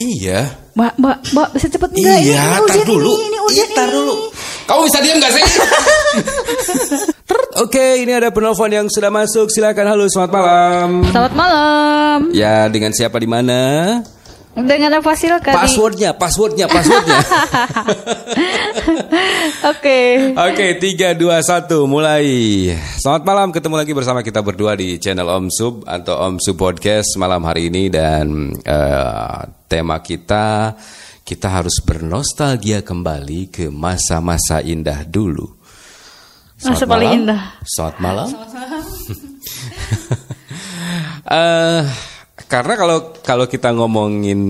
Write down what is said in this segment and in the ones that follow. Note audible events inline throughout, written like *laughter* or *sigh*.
Iya. Mbak, mbak, mbak bisa cepet enggak? Iya, ini, ini tar dulu. Ini, ini Iya, tar dulu. Kamu bisa diam gak sih? *laughs* Oke, ini ada penelpon yang sudah masuk. Silakan halo, selamat malam. Selamat malam. Ya, dengan siapa di mana? Dengan apa Kadi? Passwordnya, passwordnya, passwordnya. *laughs* Oke. Oke, tiga, dua, satu, mulai. Selamat malam, ketemu lagi bersama kita berdua di channel Om Sub atau Om Sub Podcast malam hari ini dan eh, tema kita kita harus bernostalgia kembali ke masa-masa indah dulu. Masa paling indah. Selamat malam. *laughs* Eh, karena kalau kalau kita ngomongin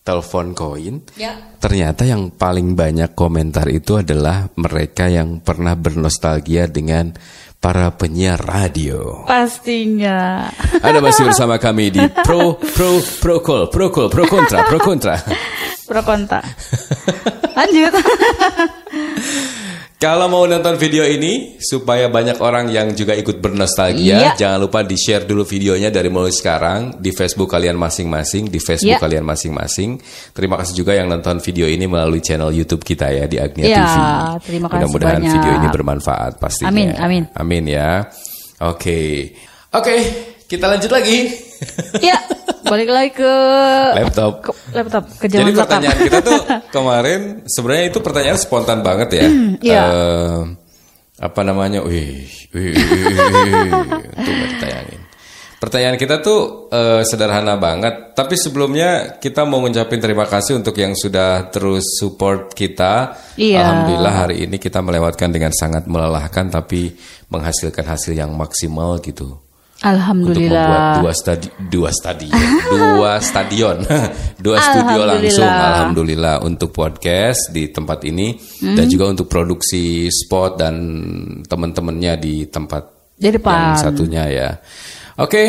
telepon koin, Ya. ternyata yang paling banyak komentar itu adalah mereka yang pernah bernostalgia dengan para penyiar radio. Pastinya. Anda masih *laughs* bersama kami di Pro Pro Pro Call, Pro Call, Pro Kontra, Pro Kontra. Pro konta. Lanjut. *laughs* Kalau mau nonton video ini supaya banyak orang yang juga ikut bernostalgia, Iya. jangan lupa di-share dulu videonya dari mulai sekarang di Facebook kalian masing-masing, di Facebook Iya. kalian masing-masing. Terima kasih juga yang nonton video ini melalui channel YouTube kita ya di Agnia Iya, TV. terima kasih Mudah-mudahan banyak. video ini bermanfaat pastinya. Amin, amin. Amin ya. Oke. Oke, kita lanjut lagi. *laughs* ya, balik lagi ke Laptop. ke laptop ke Jadi zaman pertanyaan kita tuh *laughs* kemarin sebenarnya itu pertanyaan spontan banget ya. iya. Eh, apa namanya? Wih, wih, wih, wih, nggak ditayangin. Pertanyaan kita tuh eh, sederhana banget, tapi sebelumnya kita mau ngucapin terima kasih untuk yang sudah terus support kita. Iya. Alhamdulillah hari ini kita melewatkan dengan sangat melelahkan tapi menghasilkan hasil yang maksimal gitu untuk membuat Alhamdulillah. dua stadi dua stadion *laughs* dua stadion *laughs* dua studio langsung Alhamdulillah. alhamdulillah untuk podcast di tempat ini dan juga untuk produksi spot dan teman-temannya di tempat Di depan. yang satunya ya oke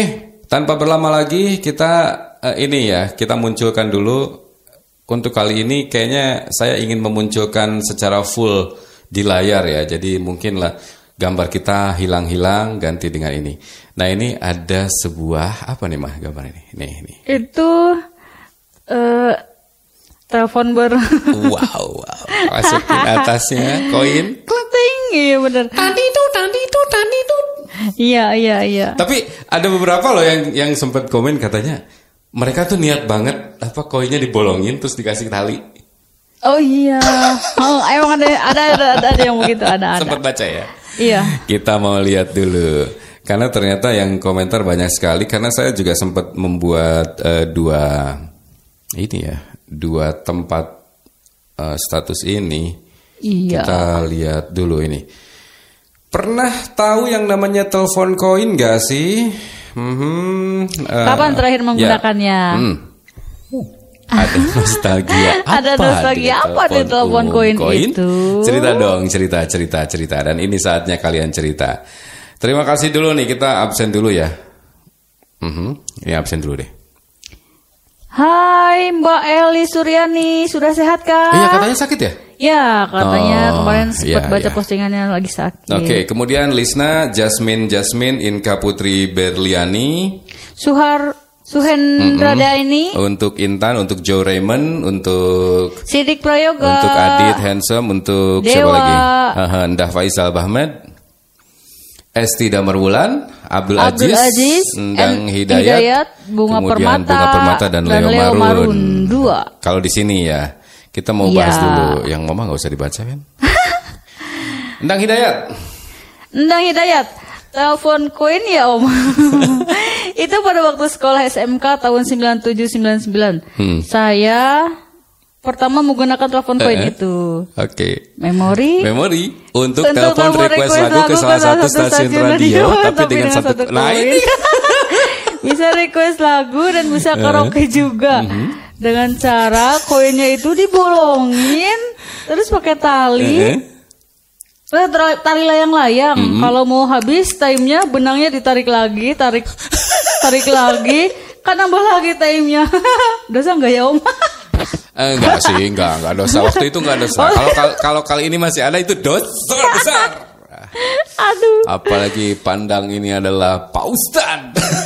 tanpa berlama lagi kita eh, ini ya kita munculkan dulu untuk kali ini kayaknya saya ingin memunculkan secara full di layar ya jadi mungkin lah gambar kita hilang-hilang ganti dengan ini nah ini ada sebuah apa nih mah gambar ini nih ini Itu eh telepon ber wow wow masukin atasnya koin Kleting, iya bener. tadi tuh tadi tuh tadi tuh Iya, iya, iya. Tapi ada beberapa loh yang yang sempat komen katanya mereka tuh niat banget apa koinnya dibolongin terus dikasih tali. Oh iya. Oh, emang ada ada, ada, ada yang begitu, ada ada. Sempat baca ya. Iya. Kita mau lihat dulu. Karena ternyata yang komentar banyak sekali karena saya juga sempat membuat eh, dua ini ya, dua tempat eh, status ini. Iya. Kita lihat dulu ini. Pernah tahu yang namanya telepon koin gak sih? Mhm, eh, Kapan terakhir ya. menggunakannya? Hmm. Ada *laughs* nostalgia apa? Ada nostalgia di apa di telepon koin itu? Cerita dong, cerita, cerita, cerita. Dan ini saatnya kalian cerita. Terima kasih dulu nih, kita absen dulu ya. Mhm, Ini absen dulu deh. Hai Mbak Eli Suryani, sudah sehat kah? Iya, katanya sakit ya? Ya, katanya Oh, kemarin sempat iya, baca iya. postingannya lagi sakit. Oke, kemudian Lisna, Jasmine, Jasmine, Inka Putri Berliani. Suhar Suhendrada ini, Untuk Intan, untuk Joe Raymond, untuk Sidik Prayoga, Untuk Adit Handsome, untuk siapa Dewa. lagi? Aha, Ndah Faisal Bahmed, Esti Damarwulan, Abdul, Abdul Aziz, Endang En- Hidayat, Bunga kemudian Permata, Bunga Permata dan, Leo, Marun. Marun dua. Kalau di sini ya, kita mau Iya. bahas dulu. Yang mama nggak usah dibaca kan? Endang *laughs* Hidayat, Endang Hidayat, telepon koin ya om. *laughs* Itu pada waktu sekolah SMK tahun 9799. Hmm. Saya pertama menggunakan telepon koin Eh, eh. itu. oke. Memori. Memori untuk, Untuk telepon request, request lagu ke salah satu stasiun radio, tapi, dengan, satu, nah koin. ini *laughs* bisa request lagu dan bisa karaoke juga. Mhm. Dengan cara koinnya itu dibolongin terus pakai tali. Eh, eh. Nah, tar- tali layang-layang. Kalau mau habis timenya benangnya ditarik lagi, tarik tarik lagi, kan nambah lagi timenya. *laughs* Dosa nggak ya om? Eh, enggak sih, enggak, enggak dosa. Waktu itu enggak dosa. Kalau kalau kalau kali ini masih ada itu dosa besar. *laughs* Aduh, Apalagi pandang ini adalah Pak Ustad.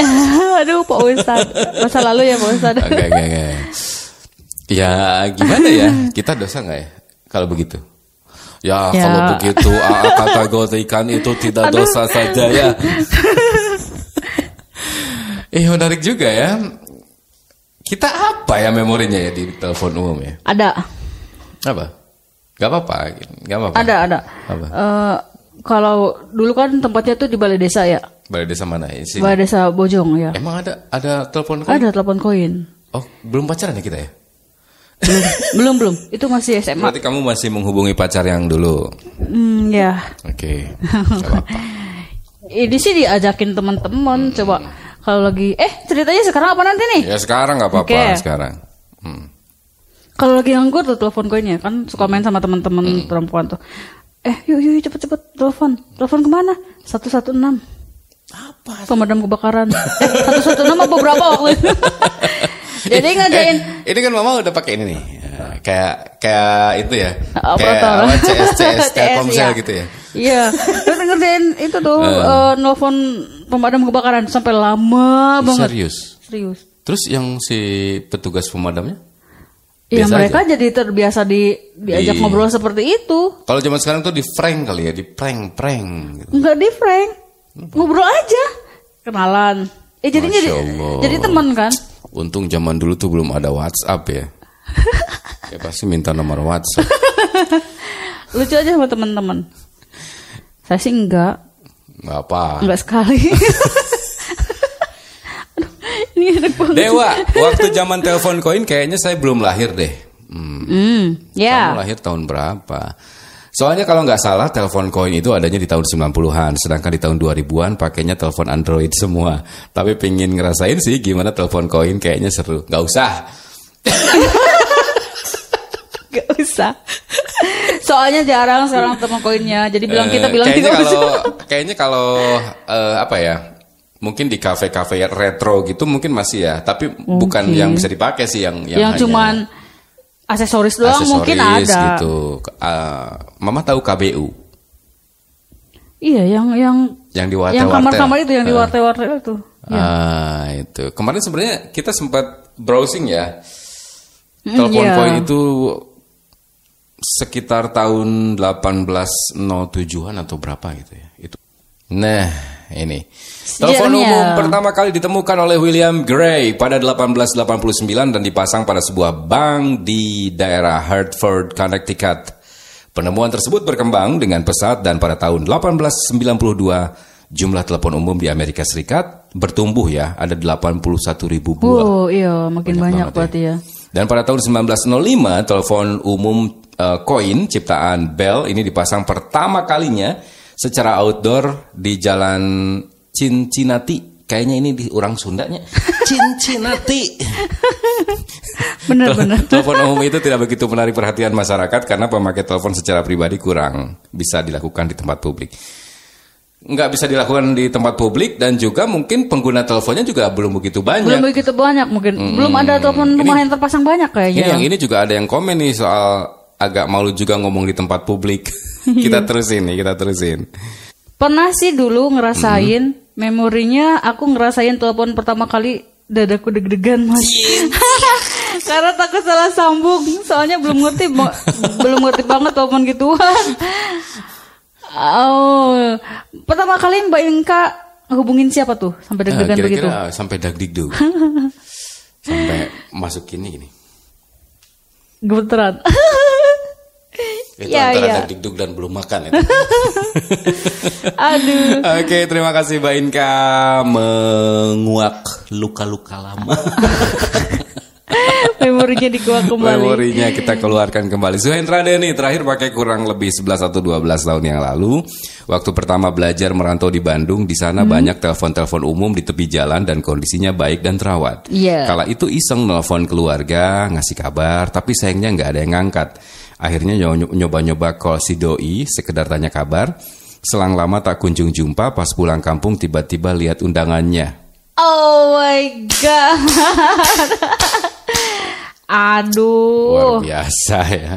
*laughs* aduh Pak Ustad. Masa lalu ya Pak Ustad. Oke, oke, oke. Ya gimana ya? Kita dosa nggak ya kalau begitu? Ya, Ya. kalau begitu AA kategorikan itu tidak dosa saja ya. Eh menarik juga ya. Kita apa ya memorinya ya di telepon umum ya? Ada, Apa? Gak apa-apa, gak apa-apa. ada, ada. Apa? Eh, kalau dulu kan tempatnya tuh di balai desa ya, Balai desa mana ya? Sini. balai desa Bojong ya. Emang ada ada telepon koin? Ada telepon koin. Oh, belum pacaran ya kita ya? Belum, *laughs* belum, belum. Itu masih SMA. Berarti kamu masih menghubungi pacar yang dulu. Hmm, ya. Oke. *laughs* Gak apa-apa. Ini sih diajakin teman-teman. Coba kalau lagi, eh ceritanya sekarang apa nanti nih? Ya sekarang nggak apa-apa Oke. sekarang. Hmm. Kalau lagi nganggur tuh telepon koinnya kan suka main sama teman-teman Hmm. perempuan tuh. Eh, yuk yuk cepet-cepet telepon. Telepon ke mana? 116. Apa? Pemadam kebakaran. Eh, 116 apa berapa waktu itu? *laughs* Jadi ngajain Eh, ini kan mama udah pakai ini nih. Ya, kayak kayak itu ya. kayak operator. apa, CS CS *laughs* Telkomsel iya. gitu ya. Iya, terus ngerjain itu tuh eh, nelfon pemadam kebakaran sampai lama banget. Serius. Serius. Terus yang si petugas pemadamnya? Iya mereka jadi terbiasa di diajak Di- ngobrol seperti itu. Kalau zaman sekarang tuh di prank kali ya, di prank prank gitu. Enggak di prank. Ngobrol aja. Kenalan. Eh jadinya jadi, Allah. jadi teman kan? Untung zaman dulu tuh belum ada WhatsApp ya. *laughs* ya pasti minta nomor WhatsApp. *laughs* Lucu aja sama teman-teman. Saya sih enggak, Gak apa. enggak sekali. *laughs* Aduh, ini enak banget. Dewa, waktu zaman telepon koin kayaknya saya belum lahir deh. Hmm. Hmm, ya. Kamu lahir tahun berapa? Soalnya kalau nggak salah telepon koin itu adanya di tahun 90-an, sedangkan di tahun 2000-an pakainya telepon Android semua. Tapi pengen ngerasain sih gimana telepon koin kayaknya seru. Nggak usah. *laughs* Gak usah. Soalnya jarang sekarang teman koinnya. Jadi bilang kita Eh, bilang kayaknya tidak kalau *laughs* kayaknya kalau eh, apa ya? Mungkin di kafe-kafe retro gitu mungkin masih ya, tapi bukan yang bisa dipakai sih yang yang, Yang hanya cuman aksesoris doang mungkin aksesoris ada. gitu. Eh, Mama tahu KBU Iya, yang yang yang di yang wartel kamar-kamar itu yang di wartel-wartel itu. Ah, itu. Kemarin sebenarnya kita sempat browsing ya. Mm, Telepon iya. koin itu sekitar tahun 1807-an atau berapa gitu ya. Itu. Nah, ini. Telepon umum pertama kali ditemukan oleh William Gray pada 1889 dan dipasang pada sebuah bank di daerah Hartford, Connecticut. Penemuan tersebut berkembang dengan pesat dan pada tahun 1892 jumlah telepon umum di Amerika Serikat bertumbuh ya, ada 81 ribu buah. Oh, iya, makin banyak, banget berarti ya. Dan pada tahun 1905 telepon umum eh, koin ciptaan Bell ini dipasang pertama kalinya secara outdoor di Jalan Cincinati. Kayaknya ini di orang Sundanya. *laughs* Cincinati. *laughs* Benar-benar. telepon umum itu tidak begitu menarik perhatian masyarakat karena pemakai telepon secara pribadi kurang bisa dilakukan di tempat publik. Nggak bisa dilakukan di tempat publik dan juga mungkin pengguna teleponnya juga belum begitu banyak. Belum begitu banyak mungkin. Belum ada telepon rumah yang terpasang banyak Ini kayaknya. yang ini juga ada yang komen nih soal agak malu juga ngomong di tempat publik. *laughs* kita terusin nih, kita terusin. Pernah sih dulu ngerasain Hmm. memorinya aku ngerasain telepon pertama kali dadaku deg-degan mas. *laughs* Karena takut salah sambung, soalnya belum ngerti mo- belum ngerti banget telepon gituan. Oh, pertama kali Mbak Inka hubungin siapa tuh sampai Nah, deg-degan begitu? Kira-kira sampai dagdikduk. *laughs* sampai masuk ini gini. Gemeteran. Itu Ya, antara ya. dagdikduk dan belum makan itu. *laughs* Aduh. Oke, terima kasih Mbak Inka menguak luka-luka lama. *laughs* Memorinya dikuak kembali. Memorinya kita keluarkan kembali. Suhendra Deni terakhir pakai kurang lebih 11 atau 12 tahun yang lalu. Waktu pertama belajar merantau di Bandung, di sana Hmm. banyak telepon-telepon umum di tepi jalan dan kondisinya baik dan terawat. Iya. Kala itu iseng nelfon keluarga, ngasih kabar, tapi sayangnya nggak ada yang ngangkat. Akhirnya nyo- nyoba-nyoba call si doi, sekedar tanya kabar. Selang lama tak kunjung jumpa, pas pulang kampung tiba-tiba lihat undangannya. Oh my god. Aduh. Luar biasa ya.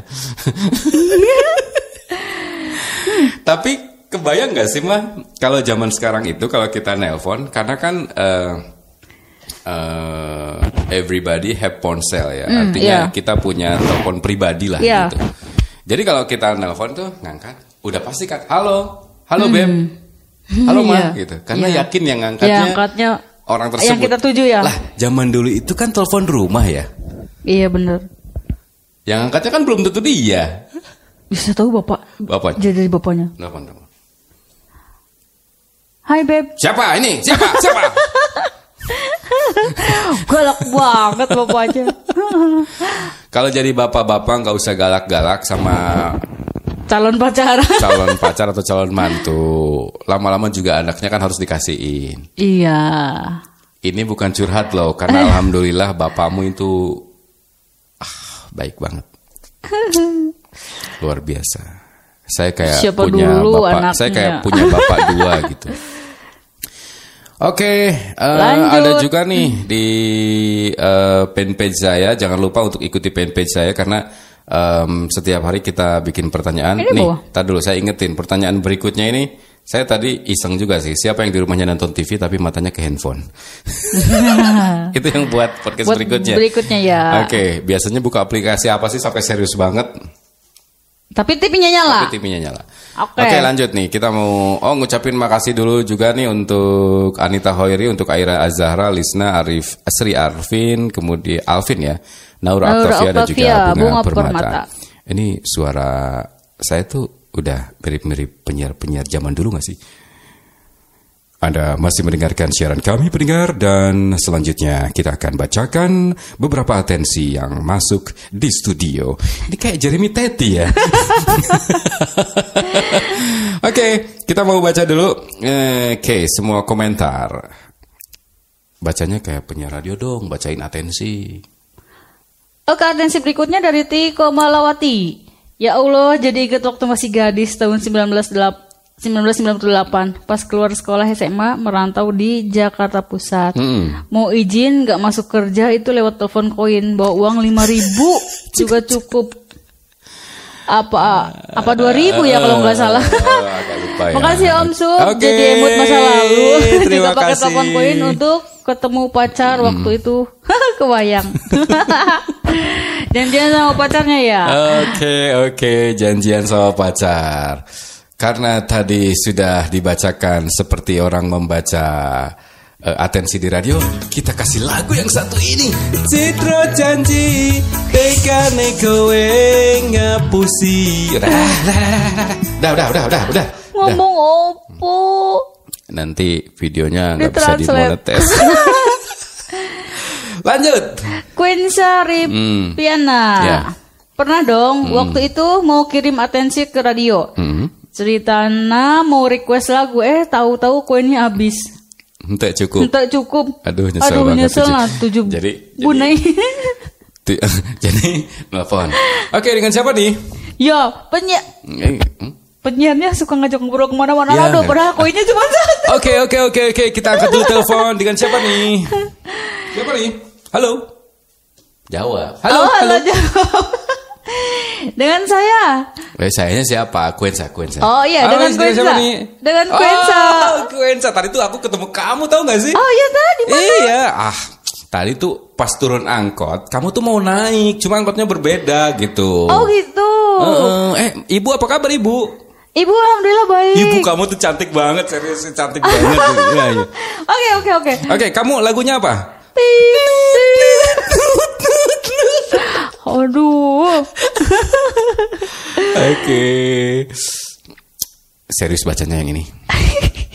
Tapi kebayang nggak sih mah kalau zaman sekarang itu kalau kita nelpon karena kan eh eh, everybody have ponsel ya. Artinya iya. kita punya telepon pribadi lah Iya. gitu. Jadi kalau kita nelpon tuh ngangkat, udah pasti kan, halo, halo Beb, halo Ma, Iya. gitu. Karena Iya. yakin yang ngangkatnya, Ya, angkatnya orang tersebut. yang kita tuju ya. Lah, zaman dulu itu kan telepon rumah ya. Iya bener. Yang angkatnya kan belum tentu dia. Bisa tahu bapak Bapak, jadi dari bapaknya. nelpon dong. Hai beb, Siapa ini? Siapa? Siapa? *laughs* *laughs* galak banget bapaknya. Kalau jadi bapak-bapak nggak usah galak-galak sama Calon pacaran. *laughs* calon pacar atau calon mantu. Lama-lama juga anaknya kan harus dikasihin. iya. Ini bukan curhat loh, karena alhamdulillah bapakmu itu ah, baik banget. Luar biasa. Saya kayak Siapa punya dulu bapak, saya anaknya? kayak punya bapak dua gitu. *laughs* Oke, eh, Lanjut. ada juga nih di eh, fanpage saya. Jangan lupa untuk ikuti fanpage saya karena em, setiap hari kita bikin pertanyaan. Ini nih, tar dulu saya ingetin pertanyaan berikutnya ini. Saya tadi iseng juga sih. Siapa yang di rumahnya nonton TV tapi matanya ke handphone? *laughs* Itu yang buat podcast Buat berikutnya. berikutnya ya. Oke, biasanya buka aplikasi apa sih sampai serius banget? Tapi TV-nya nyala. Tapi TV-nya nyala. Oke. Oke, lanjut nih. Kita mau oh ngucapin makasih dulu juga nih untuk Anita Hoiri, untuk Aira Azahra, Lisna, Arif, Sri Arvin, kemudian Alvin ya, Naura, Naura Octavia dan juga Bunga, Bunga Permata. Permata. Ini suara saya tuh udah mirip-mirip penyiar-penyiar zaman dulu gak sih? Anda masih mendengarkan siaran kami pendengar dan selanjutnya kita akan bacakan beberapa atensi yang masuk di studio. Ini kayak Jeremy Teti ya. *laughs* Oke, kita mau baca dulu. Oke, semua komentar. Bacanya kayak penyiar radio dong, bacain atensi. Oke, atensi berikutnya dari Tiko Malawati. Ya Allah, jadi ingat waktu masih gadis tahun 1998 1998 pas keluar sekolah SMA merantau di Jakarta Pusat. Hmm. Mau izin nggak masuk kerja itu lewat telepon koin bawa uang 5000 *laughs* juga cukup. Apa apa 2000 ya kalau nggak salah. Ya. *laughs* Makasih Om Sup Oke, jadi emot masa lalu terima *laughs* juga pakai kasih. telepon koin untuk ketemu pacar waktu itu kebayang. Janjian sama pacarnya ya. Oke, oke, janjian sama pacar. Karena tadi sudah dibacakan seperti orang membaca eh, atensi di radio, kita kasih lagu yang satu ini. Citro janji, tekane kowe ngapusi. Udah, udah, udah, udah, udah, udah. Ngomong opo? Nanti videonya nggak bisa dimonetes. *laughs* Lanjut. Queen Sarip Hmm. Piana. Ya. Pernah dong waktu itu mau kirim atensi ke radio. Hmm. Ceritana mau request lagu eh tahu-tahu koinnya habis. Entah cukup. Entah cukup. Aduh, nyesel Aduh, banget nyesel lah tujuh Jadi- bunai. *laughs* Tuh, *laughs* Jadi nelfon. Oke, dengan siapa nih? ya penyiar Eh, hmm? penyiarnya suka ngajak ngobrol ke mana-mana. Ya. Aduh, padahal koinnya cuma *laughs* satu. Oke oke oke oke kita angkat dulu telepon dengan siapa nih? Siapa nih? Halo. Jawab. Halo. oh, halo, jawab. Dengan saya. Eh sayanya siapa? Kuensa Kuensa. Oh, iya, Halo, dengan dengan siapa nih? Dengan Kuensa. Oh Kuensa. Tadi tuh aku ketemu kamu tahu gak sih? Oh, iya tadi mana? Iya. Ah tadi tuh pas turun angkot, kamu tuh mau naik, cuma angkotnya berbeda gitu. Oh, gitu. Heeh. eh ibu apa kabar ibu? Ibu alhamdulillah baik. Ibu kamu tuh cantik banget, serius cantik *laughs* banget. Iya, iya. Oke, oke, oke. Oke, kamu lagunya apa? *laughs* Aduh. *laughs* Oke. Serius bacanya yang ini. *laughs*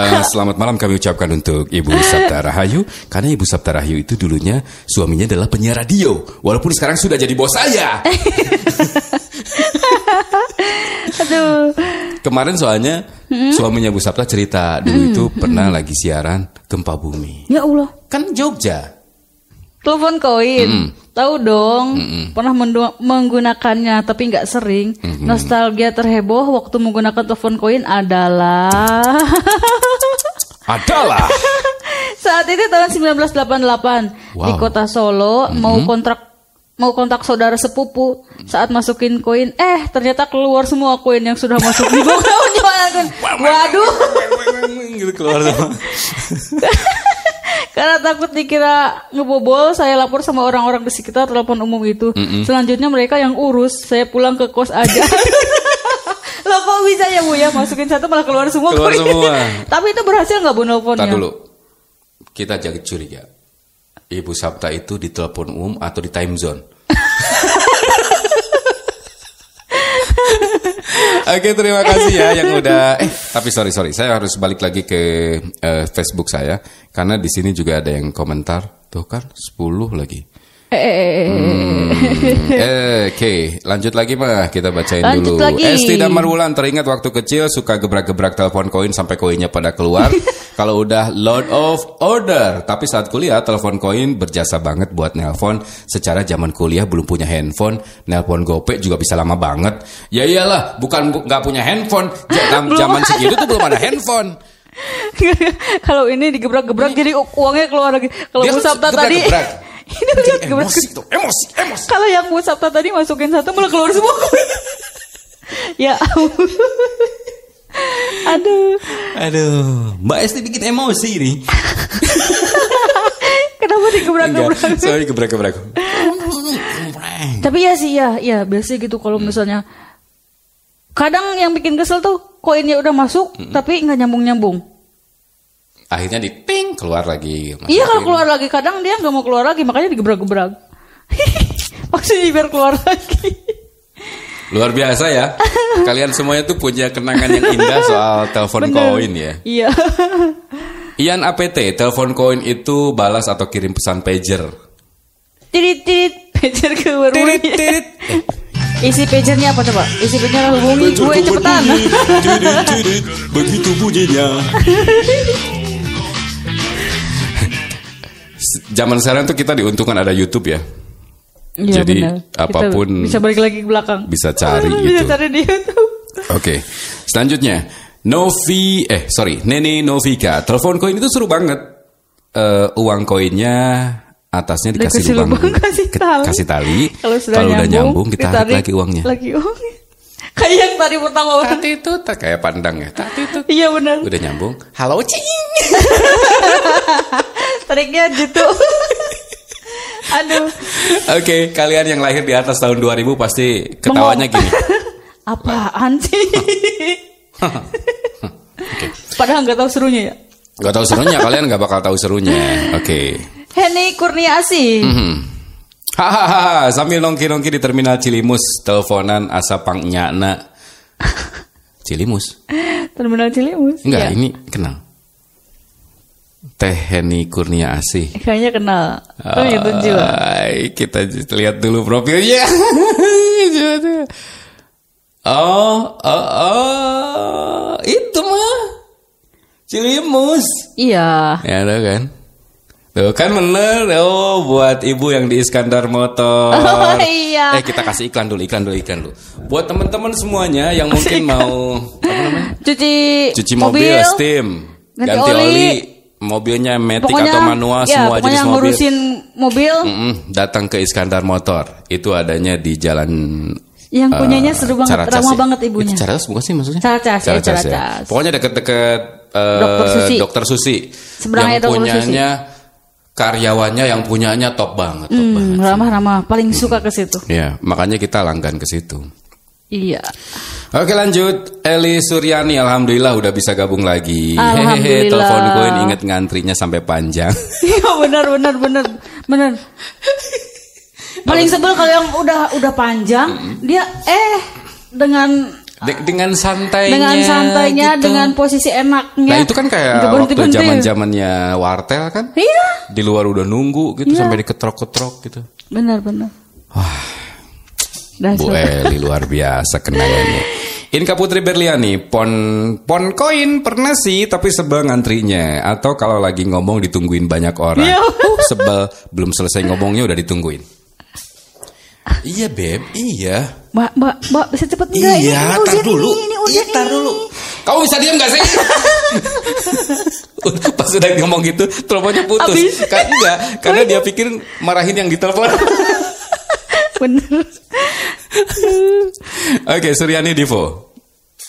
Eh, selamat malam kami ucapkan untuk Ibu Sabta Rahayu Karena Ibu Sabta Rahayu itu dulunya suaminya adalah penyiar radio Walaupun sekarang sudah jadi bos saya *laughs* Aduh. Kemarin soalnya suaminya Bu Sabta cerita Dulu itu pernah lagi siaran gempa bumi Ya Allah. Kan Jogja Telepon koin. Tahu dong. Pernah mendu- menggunakannya tapi nggak sering. Nostalgia terheboh waktu menggunakan telepon koin adalah *laughs* Adalah *laughs* saat itu tahun 1988 di Wow. kota Solo mau kontrak mau kontak saudara sepupu saat masukin koin eh ternyata keluar semua koin yang sudah masuk di bawah *laughs* waduh gitu keluar semua Karena takut dikira ngebobol, saya lapor sama orang-orang di sekitar telepon umum itu. Selanjutnya mereka yang urus, saya pulang ke kos aja. *laughs* Loh kok bisa ya Bu ya masukin satu malah keluar semua. Keluar semua. *laughs* Tapi itu berhasil nggak Bu nelponnya? Tar dulu. Kita jadi curiga. Ibu Sabta itu di telepon umum atau di time zone? *laughs* Oke terima kasih ya yang udah eh tapi sorry sorry saya harus balik lagi ke eh, Facebook saya karena di sini juga ada yang komentar tuh kan 10 lagi. Hmm, eh, *laughs* Oke, lanjut lagi mah kita bacain Lanjut dulu. lagi. Esti Damar Wulan teringat waktu kecil suka gebrak-gebrak telepon koin sampai koinnya pada keluar. *laughs* Kalau udah load of order, tapi saat kuliah telepon koin berjasa banget buat nelpon. Secara zaman kuliah belum punya handphone, nelpon gopek juga bisa lama banget. Ya iyalah, bukan bu- nggak punya handphone. Jam- *laughs* Zaman segitu tuh belum ada handphone. *laughs* Kalau ini digebrak-gebrak jadi uangnya keluar lagi. Kalau kan Sabta tadi *laughs* ini lihat gebrak. Emosi tuh, emosi, emosi. Kalau yang Bu Sabta tadi masukin satu malah keluar semua. *laughs* ya. Aduh. Aduh, Mbak Esti bikin emosi nih. Kenapa digebrak-gebrak? Sorry gebrak-gebrak. Tapi ya sih ya, ya biasa gitu kalau misalnya kadang yang bikin kesel tuh koinnya udah masuk tapi nggak nyambung-nyambung. Akhirnya di ping keluar lagi. Iya kalau keluar lagi kadang dia nggak mau keluar lagi makanya digebrak-gebrak. *laughs* Maksudnya biar keluar lagi. Luar biasa ya. Kalian semuanya tuh punya kenangan yang indah soal telepon Bener. koin ya. Iya. *laughs* Ian APT, telepon koin itu balas atau kirim pesan pager. Tirit tirit *laughs* pager ke Tirit, tirit. Isi pagernya apa coba? Isi pagernya hubungi gue cepetan. *laughs* Begitu bunyinya. *laughs* Zaman sekarang tuh kita diuntungkan ada YouTube ya. Iya, Jadi, benar. Kita apa pun bisa balik lagi ke belakang. bisa cari *laughs* Bisa gitu. cari di YouTube. Oke, selanjutnya Novi, eh sorry, Nene Novika, telepon koin itu seru banget. Eh, uang koinnya atasnya dikasih Dikasih lubang, lubang, kasih tali. kasih tali. Kalau sudah Kalau nyambung, nyambung, ditarik lagi uangnya. Lagi uangnya. *laughs* Kayak yang tadi pertama orang. Tati itu tak kayak pandang ya. Tati itu Iya benar. udah nyambung. Halo cing. *laughs* Tariknya gitu. *laughs* Aduh. Oke, kalian yang lahir di atas tahun 2000 pasti ketawanya Bengong. gini. Apaan sih? Padahal nggak tahu serunya ya. Gak tahu serunya, kalian gak bakal tahu serunya. Oke. Henny Kurniasi. Mhm. Hahaha, sambil nongki-nongki di terminal Cilimus, teleponan asa pang nyana. *laughs* Cilimus? Terminal Cilimus. Enggak, Ya. ini kenal. Teh Heni Kurnia Asih. Kayaknya kenal. Oh itu juga. Ay, kita lihat dulu profilnya. *laughs* oh, oh, oh, itu mah Cilimus. Iya. Ya ada kan? Tuh kan bener Oh buat ibu yang di Iskandar Motor *laughs* Oh, iya. Eh kita kasih iklan dulu Iklan dulu iklan dulu Buat teman-teman semuanya Yang mungkin mau Apa namanya Cuci Cuci mobil, steam ganti Ganti, oli. oli. Mobilnya matic atau manual ya, Semua pokoknya jenis mobil ngurusin mobil Mm-mm, Datang ke Iskandar Motor Itu adanya di jalan yang punyanya eh, seru banget, Caracas ramah ya? banget ibunya. Itu Caracas bukan sih maksudnya? Caracas, ya, Caracas Caracas. Pokoknya deket-deket eh, Dokter Susi. Dokter Susi. Seberangnya yang punyanya karyawannya yang punyanya top banget, top banget. Hmm, ramah-ramah, paling suka ke situ. Ya, makanya kita langgan ke situ. Iya. Oke lanjut, Eli Suryani, alhamdulillah udah bisa gabung lagi. Hehehe, Alhamdulillah. telepon koin inget ngantrinya sampai panjang. *laughs* Iya benar benar benar benar. Paling sebel kalau yang udah udah panjang, dia eh dengan De- dengan santainya. dengan santainya, gitu. dengan posisi enaknya. Nah itu kan kayak waktu zaman zamannya wartel kan, Iya, di luar udah nunggu gitu Iya. sampai diketrok-ketrok gitu. benar benar. Wah, Dasar. Bu Eli luar biasa kenangannya. Inka Putri Berliani, pon pon koin pernah sih, tapi sebel ngantrinya. Atau kalau lagi ngomong ditungguin banyak orang. Iya. Uh, sebel, belum selesai ngomongnya udah ditungguin. Iya beb, iya. Mbak, mbak, mbak bisa cepet enggak? iya, ini tar urgent dulu. Ini, ini Iya, tar ini. dulu. Kamu bisa diam gak sih? *laughs* Pas udah ngomong gitu, teleponnya putus. Habis. Kan enggak, karena dia pikir marahin yang ditelepon. *laughs* Bener. Oke, Suryani Divo.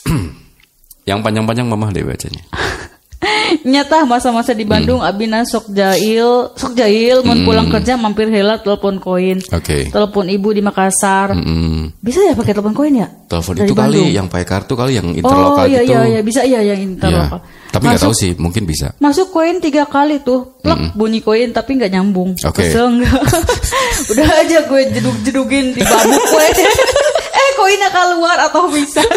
*clears throat* yang panjang-panjang mamah deh bacanya. Nyata masa-masa di Bandung Abina sok jail, sok jail mun pulang kerja mampir heula telepon koin. Oke. Telepon ibu di Makassar. Hmm, Bisa ya pakai telepon koin ya? telepon Dari itu kali Bandung. yang pakai kartu kali yang Oh interlokal iya gitu. iya iya bisa iya yang Iya. interlokal. Tapi nggak tahu sih, mungkin bisa. Masuk koin tiga kali tuh, plek bunyi koin tapi nggak nyambung. Oke. Kesel nggak? *laughs* Udah aja gue jeduk-jedugin di babuk koin. *laughs* eh koinnya keluar atau bisa? *laughs*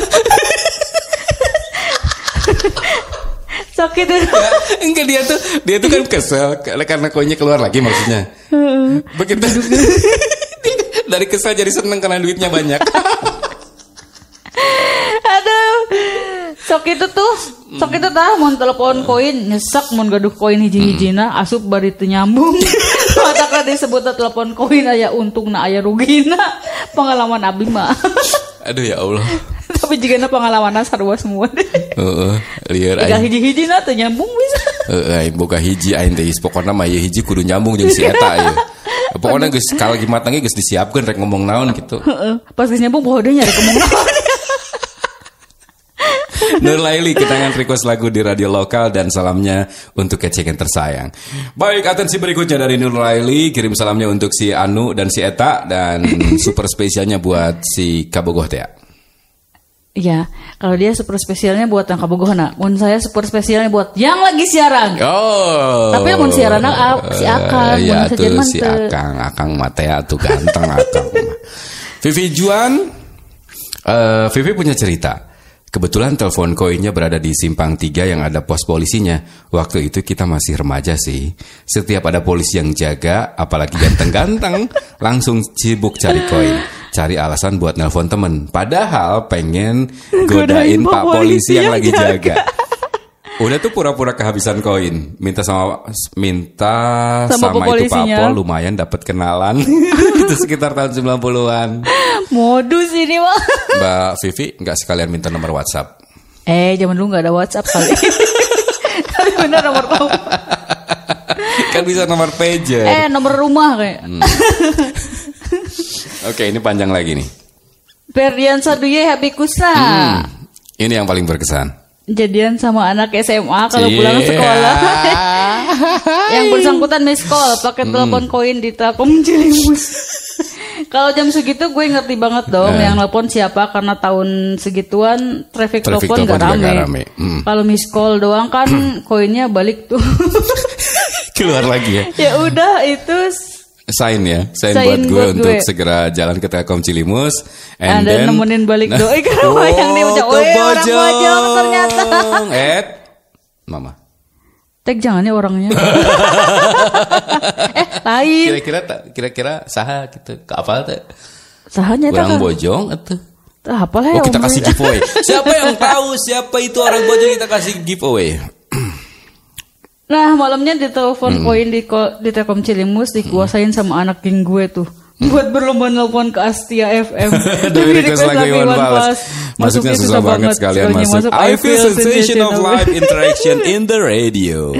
Sakit udah. Enggak dia tuh dia tuh kan kesel karena koinnya keluar lagi maksudnya. Begitu *laughs* dari kesel jadi seneng karena duitnya banyak. Aduh. Sok itu tuh, sok itu tah mau telepon koin nyesek mau gaduh koin hiji-hijina asup bari teu nyambung. *laughs* Mata kan disebut telepon koin aya untung na aya rugina. Pengalaman abi mah. Aduh ya Allah. Tapi jika pengalaman sarua semua. Heeh, lieur Tiga aing. hiji-hijina teu nyambung bisa. Aing boga hiji aing teh pokona mah ieu hiji kudu nyambung jeung si eta ieu. Pokoknya geus kalagi matang ge geus disiapkeun rek ngomong naon gitu. Pas geus nyambung poho deui nyari kemung naon. Nur Laili kita akan request lagu di radio lokal dan salamnya untuk kecekan tersayang. Baik, atensi berikutnya dari Nur Laili kirim salamnya untuk si Anu dan si Eta dan super spesialnya buat si Kabogoh Tea. Iya, kalau dia super spesialnya buat yang kabogohna. Mun saya super spesialnya buat yang lagi siaran. Oh. Tapi mun siaran ah, si Akang, Eh, ya mun tuh si. Akang, Akang Matea tuh ganteng Akang. *laughs* Vivi Juan, eh, Vivi punya cerita. Kebetulan telepon koinnya berada di simpang 3 yang ada pos polisinya. Waktu itu kita masih remaja sih. Setiap ada polisi yang jaga, apalagi ganteng-ganteng, *laughs* langsung sibuk cari koin. Cari alasan buat nelpon temen. Padahal pengen godain Godain pak Pak polisi yang yang lagi jaga. jaga. Udah tuh pura-pura kehabisan koin, minta sama minta Sama sama, itu. Papol lumayan dapat kenalan. *laughs* itu sekitar tahun 90-an. Modus ini mah. Mbak Vivi nggak sekalian minta nomor WhatsApp. Eh, zaman dulu nggak ada WhatsApp kali. *laughs* Tapi bener nomor kamu. Kan bisa nomor pager. Eh, nomor rumah kayak. Hmm. Oke, ini panjang lagi nih. Ferdian Saduye Happy Kusna. Hmm, ini yang paling berkesan. Jadian sama anak SMA kalau pulang Iya. sekolah. *laughs* yang bersangkutan miss call pakai Hmm. telepon koin di Telkom Cilimus. Kalau jam segitu gue ngerti banget dong Eh. yang telepon siapa karena tahun segituan traffic, Traffic telepon gak rame. rame. Hmm. Kalau miss call doang kan *clears throat* koinnya balik tuh. Keluar lagi ya. ya udah itu Sign ya, sign, Sign buat gue buat untuk gue. segera jalan ke Telkom Cilimus And then nemenin balik doi ke rumah yang dia ucap, "Weh, orang Bojong ternyata." *laughs* Ed, Mama. tag jangan ya orangnya. *laughs* eh lain. Kira-kira kira-kira saha gitu ke apa teh? Sahanya tak Orang bojong atau apa lah Oh kita kasih giveaway. *laughs* Siapa yang tahu siapa itu orang bojong kita kasih giveaway. Nah malamnya ditelepon Hmm. koin di ko- di Telkom Cilimus dikuasain sama anak geng gue tuh buat berlomba nelpon ke Astia FM. *laughs* Dari request lagu Iwan Fals. Masuknya susah banget sekalian masuk. I feel sensation of live interaction in the radio. *laughs*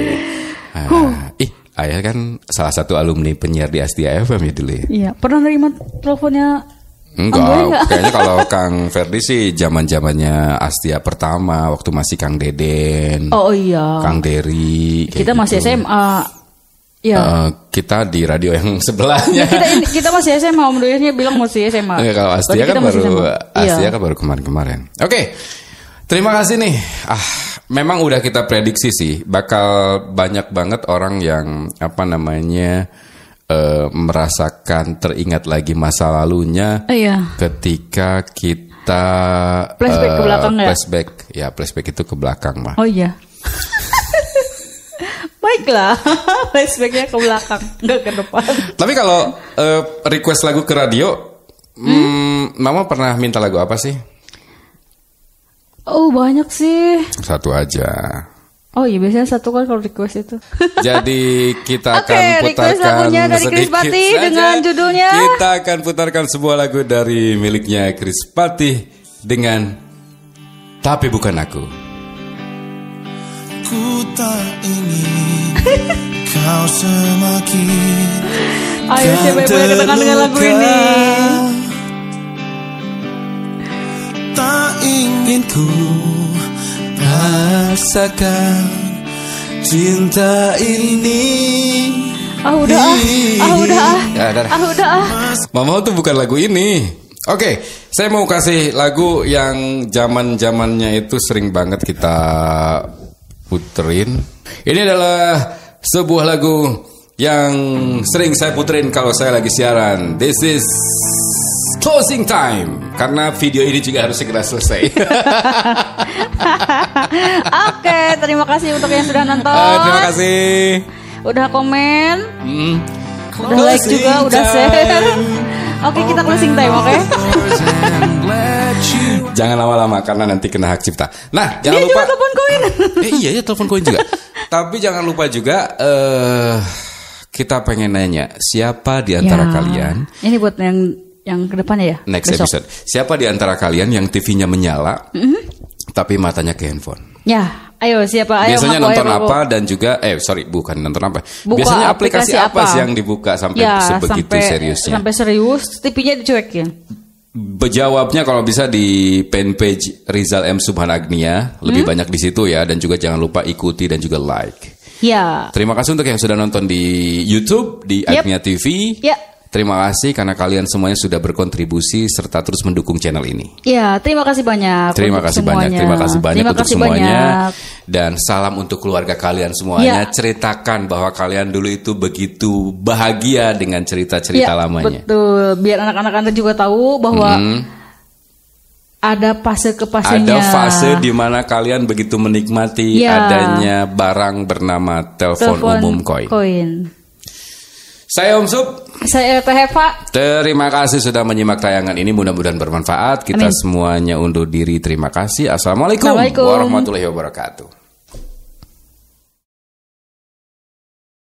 Ah, ih, ayah kan salah satu alumni penyiar di Astia FM ya dulu ya. Iya pernah nerima teleponnya Enggak, Enggak, enggak. *laughs* kayaknya kalau Kang Ferdi sih zaman zamannya Astia pertama waktu masih Kang Deden, Oh iya Kang Dery. kita masih gitu. SMA. Ya Eh, kita di radio yang *laughs* sebelahnya. kita ini, kita masih SMA Om Duyasnya bilang masih SMA. Enggak, kalau Astia Berarti kan kita masih baru SMA. Astia Iya. kan baru kemarin-kemarin. Oke. Terima kasih nih. Ah, memang udah kita prediksi sih bakal banyak banget orang yang apa namanya eh, merasakan teringat lagi masa lalunya Iya. ketika kita Flashback ke eh, belakang ya? Flashback, ya flashback itu ke belakang mah. Oh iya. *laughs* Baiklah, *laughs* flashbacknya ke belakang, nggak ke depan. Tapi kalau eh, request lagu ke radio, hmm, Mama pernah minta lagu apa sih? Oh banyak sih. Satu aja. Oh iya biasanya satu kan kalau request itu. *laughs* Jadi kita Oke, akan request putarkan lagunya dari Chris sedikit Patih saja. dengan judulnya? Kita akan putarkan sebuah lagu dari miliknya Chris Patih dengan Tapi Bukan Aku. Ku tak ingin *laughs* kau semakin Ayo siapa yang boleh kedengar dengan lagu ini? Tak ingin ku rasakan cinta ini Ah udah ah, ah udah ah, Ya, udah. ah udah ah. Mama tuh bukan lagu ini. Oke, saya mau kasih lagu yang zaman zamannya itu sering banget kita puterin. Ini adalah sebuah lagu yang sering saya puterin kalau saya lagi siaran. This is closing time karena video ini juga harus segera selesai. *laughs* *laughs* Oke, terima kasih untuk yang sudah nonton. Eh, terima kasih. Udah komen, Hmm. udah like juga, udah share. *laughs* Oke, kita closing time, oke? Jangan lama-lama karena nanti kena hak cipta. Nah, jangan Dia lupa. juga telepon koin. Eh, iya ya telepon koin juga. Tapi jangan lupa juga eh kita pengen nanya siapa di antara Ya. kalian Ini buat yang yang ke depannya ya. next besok. episode. Siapa di antara kalian yang TV-nya menyala tapi matanya ke handphone? Ya, ayo siapa? Ayo Biasanya ngaku, ayo nonton ngaku. apa dan juga eh sorry bukan nonton apa. Buka Biasanya aplikasi, aplikasi apa apa? sih yang dibuka sampai Ya, sebegitu sampai seriusnya? Sampai serius, TV-nya dicuekin. Bejawabnya kalau bisa di fanpage Rizal M Subhanagnia lebih Hmm? banyak di situ ya dan juga jangan lupa ikuti dan juga like. Ya. Terima kasih untuk yang sudah nonton di YouTube di Yep. Agnia TV. Ya. Terima kasih karena kalian semuanya sudah berkontribusi serta terus mendukung channel ini. Ya, terima kasih banyak. Terima kasih banyak, semuanya. terima kasih banyak Terima untuk kasih semuanya. banyak. Dan salam untuk keluarga kalian semuanya. Ya. Ceritakan bahwa kalian dulu itu begitu bahagia dengan cerita-cerita Ya, lamanya. betul. Biar anak-anak Anda juga tahu bahwa Hmm. ada fase ke fasenya. Ada fase di mana kalian begitu menikmati Ya. adanya barang bernama telepon Telepon umum koin. koin. Saya Om Sup. Saya Teh Eva. Terima kasih sudah menyimak tayangan ini. Mudah-mudahan bermanfaat. Kita Amin. semuanya undur diri. Terima kasih. Assalamualaikum Assalamualaikum. warahmatullahi wabarakatuh.